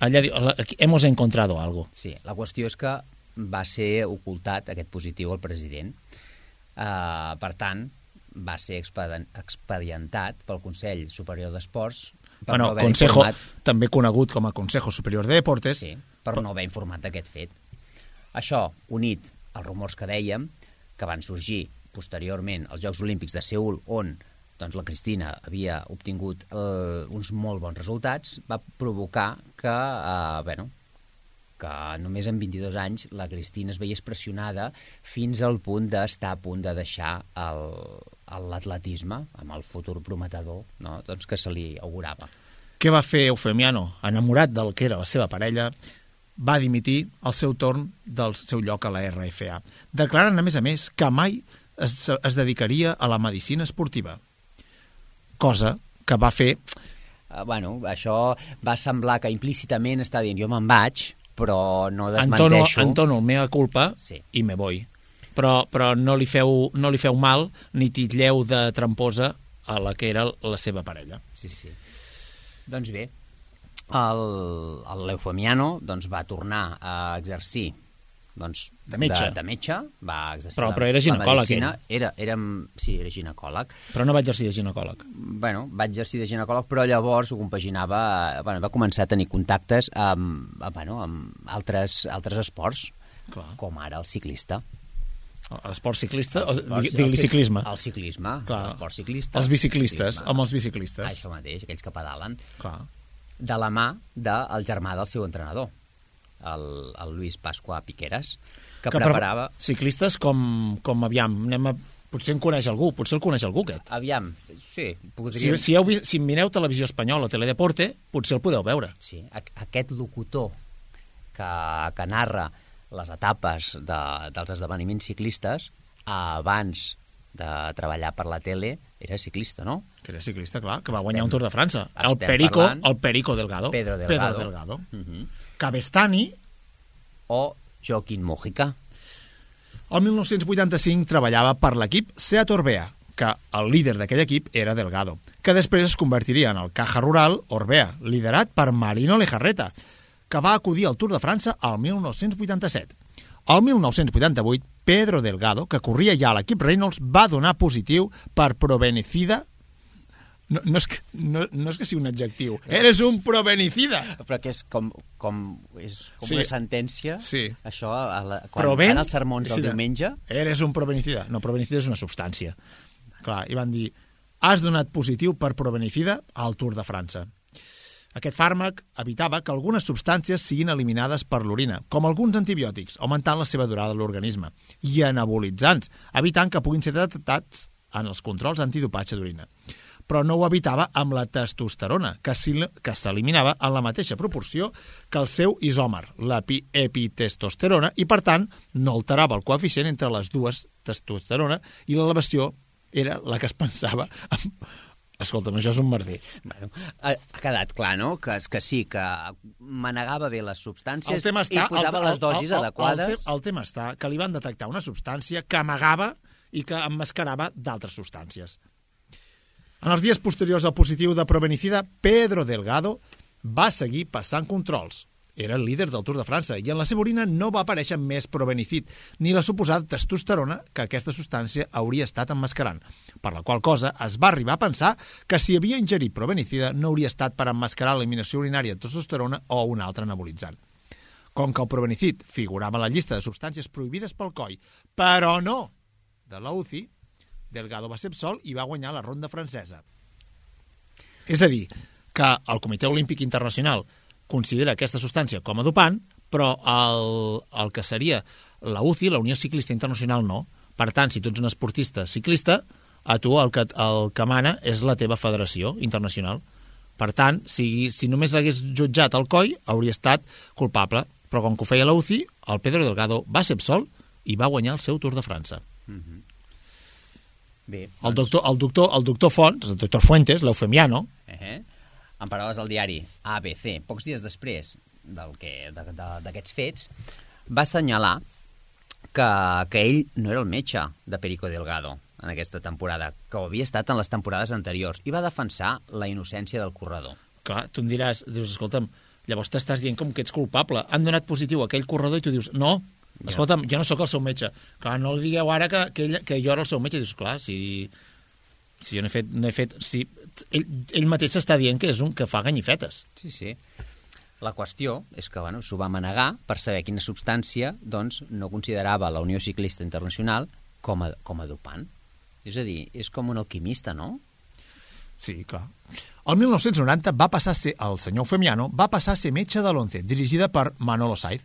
allà diu, hemos encontrado algo. Sí, la qüestió és que va ser ocultat aquest positiu al president. Uh, per tant, va ser expedientat pel Consell Superior d'Esports per bueno, no Consejo, informat... també conegut com a Consejo Superior de Deportes. Sí, per no haver informat d'aquest fet. Això, unit als rumors que dèiem, que van sorgir posteriorment als Jocs Olímpics de Seul, on doncs, la Cristina havia obtingut eh, uns molt bons resultats, va provocar que, eh, bueno, que només en 22 anys la Cristina es veiés pressionada fins al punt d'estar a punt de deixar l'atletisme amb el futur prometedor no? doncs que se li augurava. Què va fer Eufemiano, enamorat del que era la seva parella, va dimitir al seu torn del seu lloc a la RFA, declarant, a més a més, que mai es, es dedicaria a la medicina esportiva. Cosa que va fer... Uh, bueno, això va semblar que implícitament està dient jo me'n vaig, però no desmenteixo... Antono, Antono mea culpa sí. i me voy. Però, però no, li feu, no li feu mal ni titlleu de tramposa a la que era la seva parella. Sí, sí. Doncs bé, l'Eufemiano doncs, va tornar a exercir doncs, de metge. De, de metge, va exercir però, però era ginecòleg, era. era, era. Sí, era ginecòleg. Però no va exercir de ginecòleg. Bueno, va exercir de ginecòleg, però llavors ho compaginava... Bueno, va començar a tenir contactes amb, bueno, amb altres, altres esports, Clar. com ara el ciclista. L'esport ciclista? o digui ciclisme? El ciclisme, l'esport ciclista. Els biciclistes, ciclisme. amb els biciclistes. Això mateix, aquells que pedalen. Clar. De la mà del germà del seu entrenador el, el Lluís Pasqua Piqueras, que, que preparava... Ciclistes com, com aviam, anem a potser en coneix algú, potser el coneix algú, aquest. Aviam, sí. Podríem... Si, si, heu vist, si mireu televisió espanyola Teledeporte, potser el podeu veure. Sí, aquest locutor que, que narra les etapes de, dels esdeveniments ciclistes abans de treballar per la tele era ciclista, no? Que era ciclista, clar, que va guanyar un Tour de França. El Perico, el Perico Delgado. Pedro Delgado. Pedro Delgado. Uh mhm. -huh. Cabestani o Joaquín Mojica. El 1985 treballava per l'equip Seat Orbea, que el líder d'aquell equip era Delgado, que després es convertiria en el Caja Rural Orbea, liderat per Marino Lejarreta, que va acudir al Tour de França al 1987. El 1988, Pedro Delgado, que corria ja a l'equip Reynolds, va donar positiu per provenicida no, no, és que, no, no és que sigui un adjectiu. Eres un provenicida. Però que és com, com, és com sí. una sentència, sí. això, a la, quan Proven... els sermons del diumenge... Eres un provenicida. No, provenicida és una substància. Clar, i van dir, has donat positiu per provenicida al Tour de França. Aquest fàrmac evitava que algunes substàncies siguin eliminades per l'orina, com alguns antibiòtics, augmentant la seva durada a l'organisme, i anabolitzants, evitant que puguin ser detectats en els controls antidopatge d'orina. Però no ho evitava amb la testosterona, que s'eliminava en la mateixa proporció que el seu isòmer, l'epitestosterona, i per tant no alterava el coeficient entre les dues testosterona i l'elevació era la que es pensava Escolta'm, això és un merder. Bueno, ha, quedat clar, no?, que, que sí, que manegava bé les substàncies està, i posava el, les dosis el, el, adequades. El, te, el tema està que li van detectar una substància que amagava i que emmascarava d'altres substàncies. En els dies posteriors al positiu de provenicida, Pedro Delgado va seguir passant controls era el líder del Tour de França i en la seva orina no va aparèixer més probenicid ni la suposada testosterona que aquesta substància hauria estat emmascarant, per la qual cosa es va arribar a pensar que si havia ingerit probenicida no hauria estat per emmascarar l'eliminació urinària de testosterona o un altre anabolitzant. Com que el probenicid figurava en la llista de substàncies prohibides pel COI, però no de la UCI, Delgado va ser absolt i va guanyar la ronda francesa. És a dir, que el Comitè Olímpic Internacional considera aquesta substància com a dopant, però el, el que seria la UCI, la Unió Ciclista Internacional, no. Per tant, si tu ets un esportista ciclista, a tu el que, el que mana és la teva federació internacional. Per tant, si, si només hagués jutjat el COI, hauria estat culpable. Però com que ho feia la UCI, el Pedro Delgado va ser absolt i va guanyar el seu Tour de França. Mm -hmm. Bé, doncs... el, doctor, el, doctor, el doctor Fons, el doctor Fuentes, l'eufemiano, uh -huh en paraules del diari ABC, pocs dies després d'aquests fets, va assenyalar que, que ell no era el metge de Perico Delgado en aquesta temporada, que ho havia estat en les temporades anteriors, i va defensar la innocència del corredor. Clar, tu em diràs, dius, escolta'm, llavors t'estàs dient com que ets culpable. Han donat positiu a aquell corredor i tu dius, no, escolta'm, jo no sóc el seu metge. Clar, no li digueu ara que, que, ell, que jo era el seu metge. Dius, clar, si, si jo no he fet, no he fet si ell, ell mateix està dient que és un que fa ganyifetes. Sí, sí. La qüestió és que bueno, s'ho va manegar per saber quina substància doncs, no considerava la Unió Ciclista Internacional com a, com a dopant. És a dir, és com un alquimista, no? Sí, clar. El 1990 va passar a ser, el senyor Femiano va passar a ser metge de l'ONCE, dirigida per Manolo Saiz,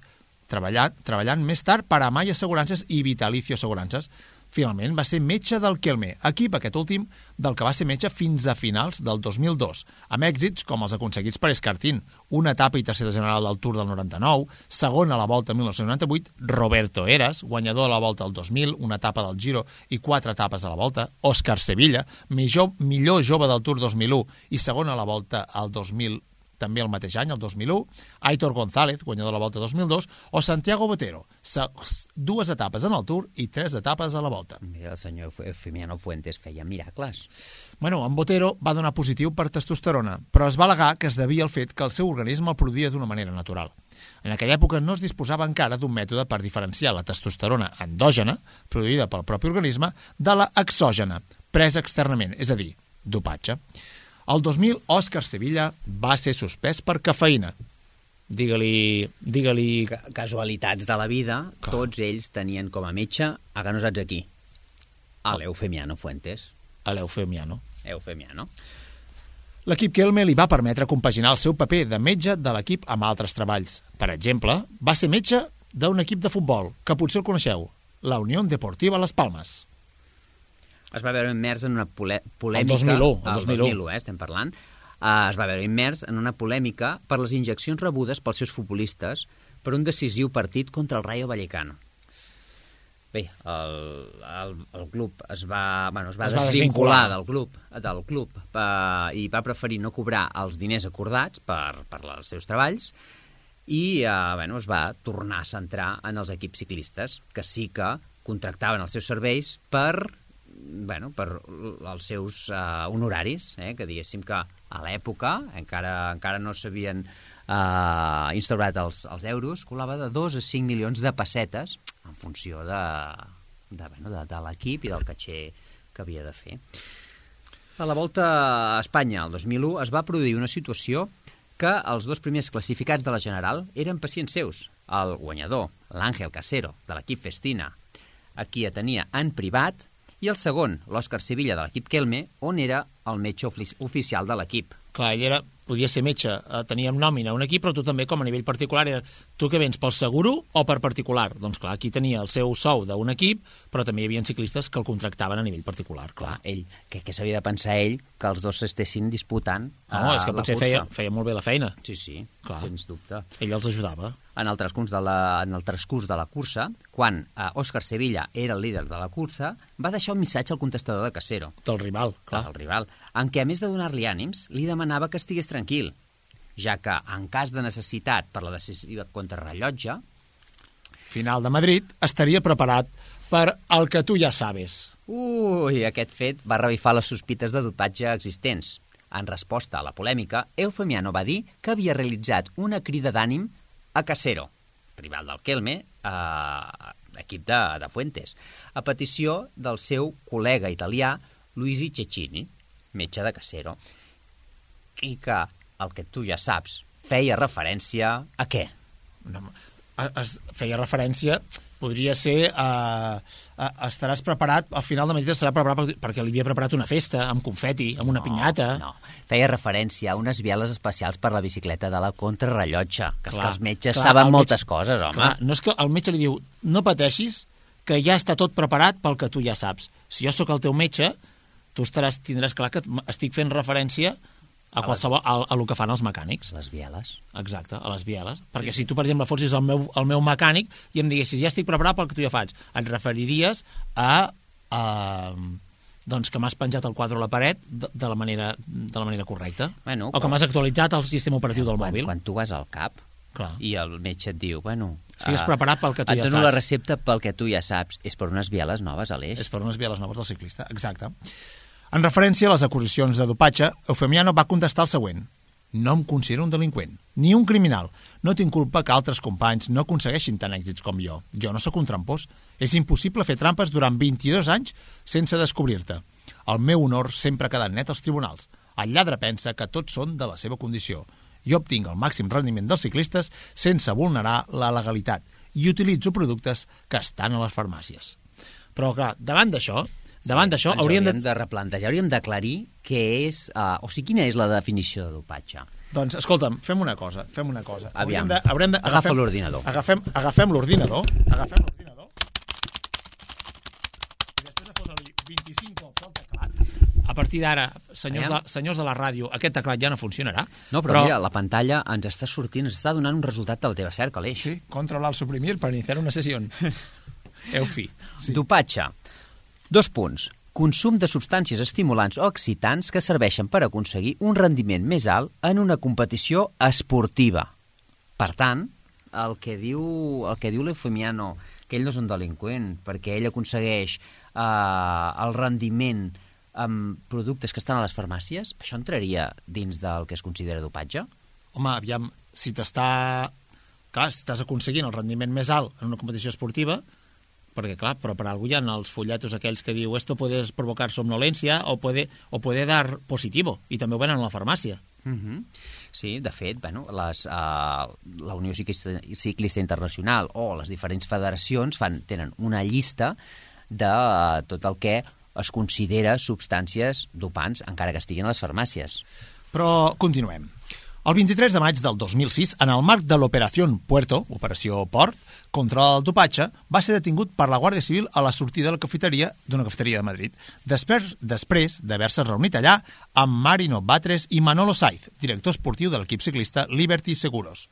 treballat, treballant més tard per Amai Assegurances i Vitalicio Assegurances, Finalment va ser metge del Kelme, equip aquest últim del que va ser metge fins a finals del 2002, amb èxits com els aconseguits per Escartín, una etapa i tercera general del Tour del 99, segona a la Volta 1998, Roberto Eras, guanyador a la Volta del 2000, una etapa del Giro i quatre etapes a la Volta, Òscar Sevilla, millor, millor jove del Tour 2001 i segona a la Volta al 2000 també el mateix any, el 2001, Aitor González, guanyador de la Volta 2002, o Santiago Botero, dues etapes en el Tour i tres etapes a la Volta. Mira, el senyor Fimiano Fuentes feia miracles. Bueno, en Botero va donar positiu per testosterona, però es va alegar que es devia al fet que el seu organisme el produïa d'una manera natural. En aquella època no es disposava encara d'un mètode per diferenciar la testosterona endògena, produïda pel propi organisme, de la exògena, presa externament, és a dir, dopatge. El 2000, Òscar Sevilla va ser suspès per cafeïna. Digue-li... Digue-li... Casualitats de la vida, Clar. tots ells tenien com a metge, a que no saps aquí, a l'Eufemiano Fuentes. A l'Eufemiano. Eufemiano. L'equip Kelme li va permetre compaginar el seu paper de metge de l'equip amb altres treballs. Per exemple, va ser metge d'un equip de futbol, que potser el coneixeu, la Unió Deportiva Las Palmes es va veure immers en una polèmica... El 2001. El 2001, 2001 eh, estem parlant. Uh, es va veure immers en una polèmica per les injeccions rebudes pels seus futbolistes per un decisiu partit contra el Rayo Vallecano. Bé, el, el, el club es va, bueno, es va, es va desvincular, del club, del club uh, i va preferir no cobrar els diners acordats per, per els seus treballs i uh, bueno, es va tornar a centrar en els equips ciclistes, que sí que contractaven els seus serveis per bueno, per els seus uh, honoraris, eh, que diguéssim que a l'època encara, encara no s'havien uh, instaurat els, els euros, colava de 2 a 5 milions de pessetes en funció de, de, bueno, de, de l'equip i del caché que havia de fer. A la volta a Espanya, el 2001, es va produir una situació que els dos primers classificats de la General eren pacients seus. El guanyador, l'Àngel Casero, de l'equip Festina, a qui atenia en privat, i el segon, l'Òscar Sevilla de l'equip Kelme, on era el metge ofici oficial de l'equip. Clar, ell era, podia ser metge, eh, teníem nòmina un equip, però tu també, com a nivell particular, era tu que vens pel seguro o per particular? Doncs clar, aquí tenia el seu sou d'un equip, però també hi havia ciclistes que el contractaven a nivell particular. Clar, ell, què, què s'havia de pensar ell que els dos s'estessin disputant No, eh, és que potser cursa? feia, feia molt bé la feina. Sí, sí, Clar. sens dubte. Ell els ajudava. En el transcurs de la, en el transcurs de la cursa, quan eh, Òscar Sevilla era el líder de la cursa, va deixar un missatge al contestador de Casero, Del rival, clar. clar. el rival, en què, a més de donar-li ànims, li demanava que estigués tranquil, ja que, en cas de necessitat per la decisiva contrarrellotge, Final de Madrid estaria preparat per el que tu ja sabes. Ui, aquest fet va revifar les sospites de dopatge existents. En resposta a la polèmica, Eufemiano va dir que havia realitzat una crida d'ànim a Casero, rival del Kelme, eh, equip de, de Fuentes, a petició del seu col·lega italià Luigi Cecchini, metge de Casero, i que, el que tu ja saps, feia referència a què? No, es feia referència podria ser uh, estaràs preparat, al final de Madrid estarà preparat per- perquè li havia preparat una festa amb confeti, amb una pinyata No, feia referència a unes bieles especials per la bicicleta de la contrarrellotge, que és que els metges clar, saben el moltes metge- coses, home. clar, no és que el metge li diu no pateixis, que ja està tot preparat pel que tu ja saps si jo sóc el teu metge, tu estaràs, tindràs clar que estic fent referència a, A qualsevol, a, a lo que fan els mecànics Les bieles. Exacte, a les bieles. Perquè si tu, per exemple, fossis el meu, el meu mecànic i em diguessis, ja estic preparat pel que tu ja faig, et referiries a, a doncs que m'has penjat el quadre a la paret de, de, la, manera, de la manera correcta. Bueno, o que quan- m'has actualitzat el sistema operatiu del quan, mòbil. Quan tu vas al CAP Clar. i el metge et diu, bueno... Estigues eh, preparat pel que tu et ja dono la saps. recepta pel que tu ja saps. És per unes bieles noves, Aleix. És per unes bieles noves del ciclista, exacte. En referència a les acusacions de dopatge, Eufemiano va contestar el següent. No em considero un delinqüent, ni un criminal. No tinc culpa que altres companys no aconsegueixin tant èxits com jo. Jo no sóc un trampós. És impossible fer trampes durant 22 anys sense descobrir-te. El meu honor sempre ha quedat net als tribunals. El lladre pensa que tots són de la seva condició. Jo obtinc el màxim rendiment dels ciclistes sense vulnerar la legalitat i utilitzo productes que estan a les farmàcies. Però, clar, davant d'això, davant d'això ens hauríem de... hauríem de replantejar, hauríem d'aclarir què és... Uh, o sigui, quina és la definició de dopatge? Doncs, escolta'm, fem una cosa, fem una cosa. Aviam. Hauríem de, haurem de, Agafa agafem- l'ordinador. Agafem, agafem l'ordinador, agafem l'ordinador, i després de fotre-li 25 cops al teclat, a partir d'ara, senyors, Aviam. de, senyors de la ràdio, aquest teclat ja no funcionarà. No, però, però mira, la pantalla ens està sortint, ens està donant un resultat de la teva cerca, Aleix. Sí, controlar el suprimir per iniciar una sessió. Eufi. Sí. Dopatge. Dos punts. Consum de substàncies estimulants o excitants que serveixen per aconseguir un rendiment més alt en una competició esportiva. Per tant, el que diu, el que diu l'Eufemiano, que ell no és un delinqüent, perquè ell aconsegueix eh, el rendiment amb productes que estan a les farmàcies, això entraria dins del que es considera dopatge? Home, aviam, si t'està... Clar, si estàs aconseguint el rendiment més alt en una competició esportiva, perquè, clar, però per algú hi ha els folletos aquells que diu esto puede provocar somnolencia o puede, o puede dar positivo, i també ho venen a la farmàcia. Mm -hmm. Sí, de fet, bueno, les, uh, la Unió Ciclista, Ciclista Internacional o les diferents federacions fan, tenen una llista de uh, tot el que es considera substàncies dopants, encara que estiguin a les farmàcies. Però continuem. El 23 de maig del 2006, en el marc de l'Operació Puerto, Operació Port, contra el dopatge, va ser detingut per la Guàrdia Civil a la sortida de la cafeteria d'una cafeteria de Madrid, després després d'haver-se reunit allà amb Marino Batres i Manolo Saiz, director esportiu de l'equip ciclista Liberty Seguros.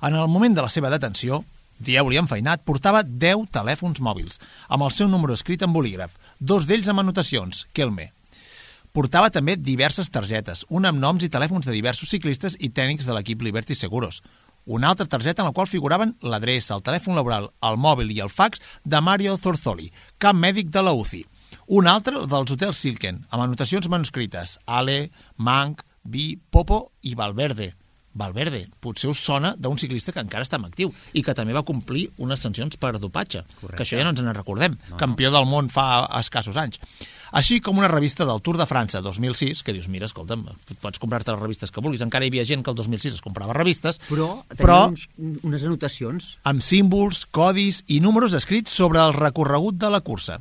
En el moment de la seva detenció, dieu-li enfeinat, portava 10 telèfons mòbils, amb el seu número escrit en bolígraf, dos d'ells amb anotacions, Kelme. Portava també diverses targetes, una amb noms i telèfons de diversos ciclistes i tècnics de l'equip Liberty Seguros. Una altra targeta en la qual figuraven l'adreça, el telèfon laboral, el mòbil i el fax de Mario Zorzoli, cap mèdic de la UCI. Una altra dels hotels Silken, amb anotacions manuscrites Ale, Manc, Vi, Popo i Valverde. Valverde, potser us sona d'un ciclista que encara està en actiu i que també va complir unes sancions per dopatge, Correcte. que això ja no ens en recordem, No, no. campió del món fa escassos anys. Així com una revista del Tour de França 2006, que dius, mira, escolta'm, pots comprar-te les revistes que vulguis, encara hi havia gent que el 2006 es comprava revistes, Però tenia però uns, unes anotacions. amb símbols, codis i números escrits sobre el recorregut de la cursa.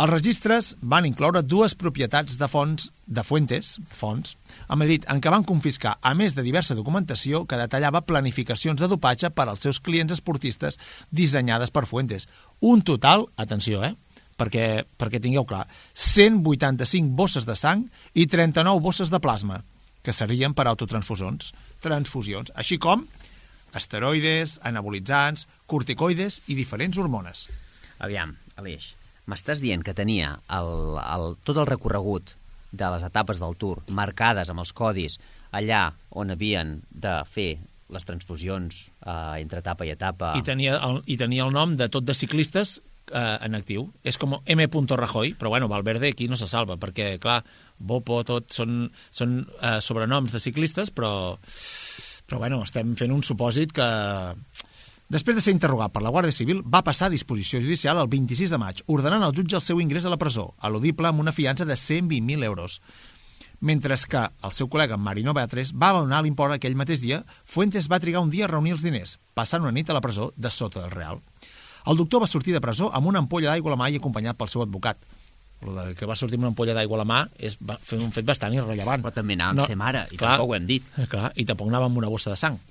Els registres van incloure dues propietats de fons de Fuentes, fons, a Madrid, en què van confiscar, a més de diversa documentació que detallava planificacions de dopatge per als seus clients esportistes dissenyades per Fuentes. Un total, atenció, eh, perquè, perquè tingueu clar, 185 bosses de sang i 39 bosses de plasma, que serien per autotransfusions, transfusions, així com esteroides, anabolitzants, corticoides i diferents hormones. Aviam, Aleix, m'estàs dient que tenia el, el, tot el recorregut de les etapes del Tour marcades amb els codis allà on havien de fer les transfusions eh, entre etapa i etapa. I tenia, el, I tenia el nom de tot de ciclistes eh, en actiu. És com M. Rajoy, però bueno, Valverde aquí no se salva, perquè, clar, Bopo, tot, són, són eh, sobrenoms de ciclistes, però, però bueno, estem fent un supòsit que Després de ser interrogat per la Guàrdia Civil, va passar a disposició judicial el 26 de maig, ordenant al jutge el seu ingrés a la presó, al·ludible amb una fiança de 120.000 euros. Mentre que el seu col·lega Marino Beatres va abonar l'import aquell mateix dia, Fuentes va trigar un dia a reunir els diners, passant una nit a la presó de sota del Real. El doctor va sortir de presó amb una ampolla d'aigua a la mà i acompanyat pel seu advocat. Lo de que va sortir amb una ampolla d'aigua a la mà és un fet bastant irrellevant. Però també anàvem no, ser mare, i clar, tampoc ho hem dit. Clar, i tampoc anàvem amb una bossa de sang.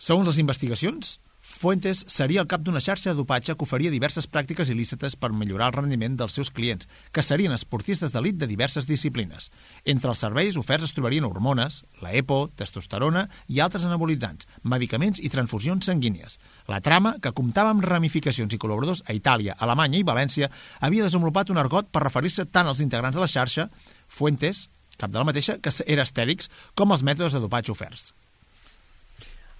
Segons les investigacions, Fuentes seria el cap d'una xarxa de dopatge que oferia diverses pràctiques il·lícites per millorar el rendiment dels seus clients, que serien esportistes d'elit de diverses disciplines. Entre els serveis oferts es trobarien hormones, la EPO, testosterona i altres anabolitzants, medicaments i transfusions sanguínies. La trama, que comptava amb ramificacions i col·laboradors a Itàlia, Alemanya i València, havia desenvolupat un argot per referir-se tant als integrants de la xarxa, Fuentes, cap de la mateixa, que era estèrics, com als mètodes de dopatge oferts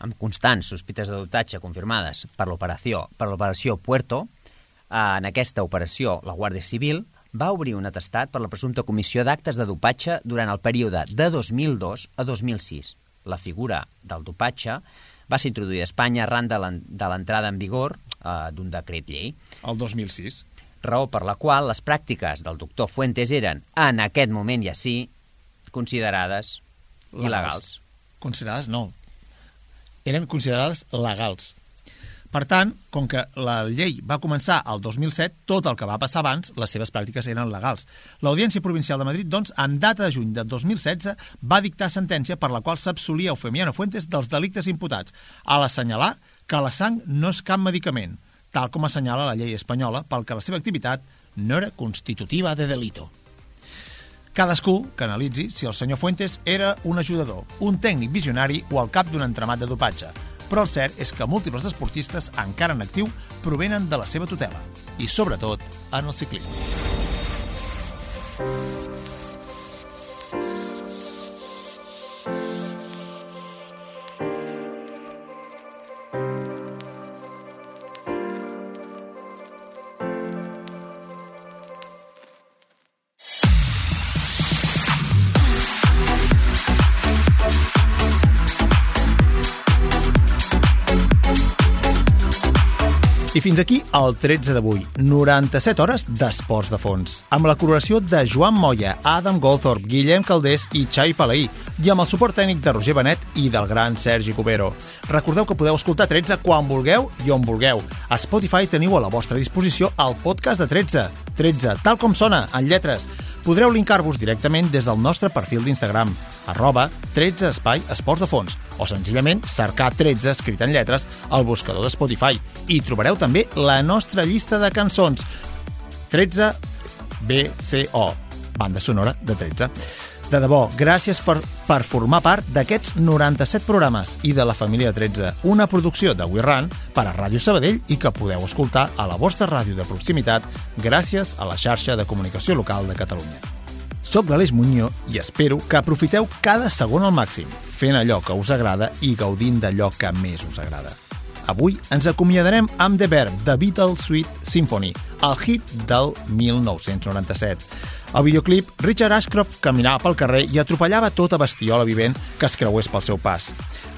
amb constants sospites de dotatge confirmades per l'operació per l'operació Puerto, eh, en aquesta operació la Guàrdia Civil va obrir un atestat per la presumpta comissió d'actes de dopatge durant el període de 2002 a 2006. La figura del dopatge va ser introduïda a Espanya arran de l'entrada en vigor eh, d'un decret llei. El 2006. Raó per la qual les pràctiques del doctor Fuentes eren, en aquest moment ja sí, considerades Legals. il·legals. Considerades no, eren considerades legals. Per tant, com que la llei va començar el 2007, tot el que va passar abans, les seves pràctiques eren legals. L'Audiència Provincial de Madrid, doncs, en data de juny de 2016, va dictar sentència per la qual s'absolia Eufemiano Fuentes dels delictes imputats, a l'assenyalar que la sang no és cap medicament, tal com assenyala la llei espanyola, pel que la seva activitat no era constitutiva de delito. Cadascú que analitzi si el senyor Fuentes era un ajudador, un tècnic visionari o el cap d'un entramat de dopatge. Però el cert és que múltiples esportistes encara en actiu provenen de la seva tutela, i sobretot en el ciclisme. Fins aquí el 13 d'avui, 97 hores d'esports de fons, amb la coloració de Joan Moya, Adam Goldthorpe, Guillem Caldés i Xavi Palaí, i amb el suport tècnic de Roger Benet i del gran Sergi Cubero. Recordeu que podeu escoltar 13 quan vulgueu i on vulgueu. A Spotify teniu a la vostra disposició el podcast de 13, 13, tal com sona, en lletres. Podreu linkar-vos directament des del nostre perfil d'Instagram, arroba 13 espai esports de fons o senzillament cercar 13 escrit en lletres al buscador de Spotify i trobareu també la nostra llista de cançons 13 BCO, banda sonora de 13. De debò, gràcies per, per formar part d'aquests 97 programes i de la família 13, una producció de We Run per a Ràdio Sabadell i que podeu escoltar a la vostra ràdio de proximitat gràcies a la xarxa de comunicació local de Catalunya. Soc l'Aleix Muñoz i espero que aprofiteu cada segon al màxim, fent allò que us agrada i gaudint d'allò que més us agrada. Avui ens acomiadarem amb The Verb, de Beatles Sweet Symphony, el hit del 1997. Al videoclip, Richard Ashcroft caminava pel carrer i atropellava tota bestiola vivent que es creués pel seu pas.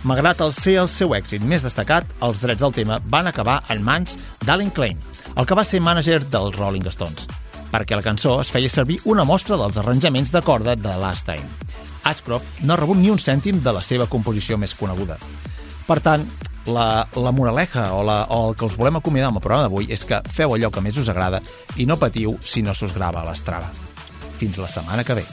Malgrat el ser el seu èxit més destacat, els drets del tema van acabar en mans d'Alan Klein, el que va ser mànager dels Rolling Stones perquè la cançó es feia servir una mostra dels arranjaments de corda de Last Time. Ashcroft no ha rebut ni un cèntim de la seva composició més coneguda. Per tant, la, la moraleja o, la, o el que us volem acomiadar amb el programa d'avui és que feu allò que més us agrada i no patiu si no s'us grava a l'estrava. Fins la setmana que ve.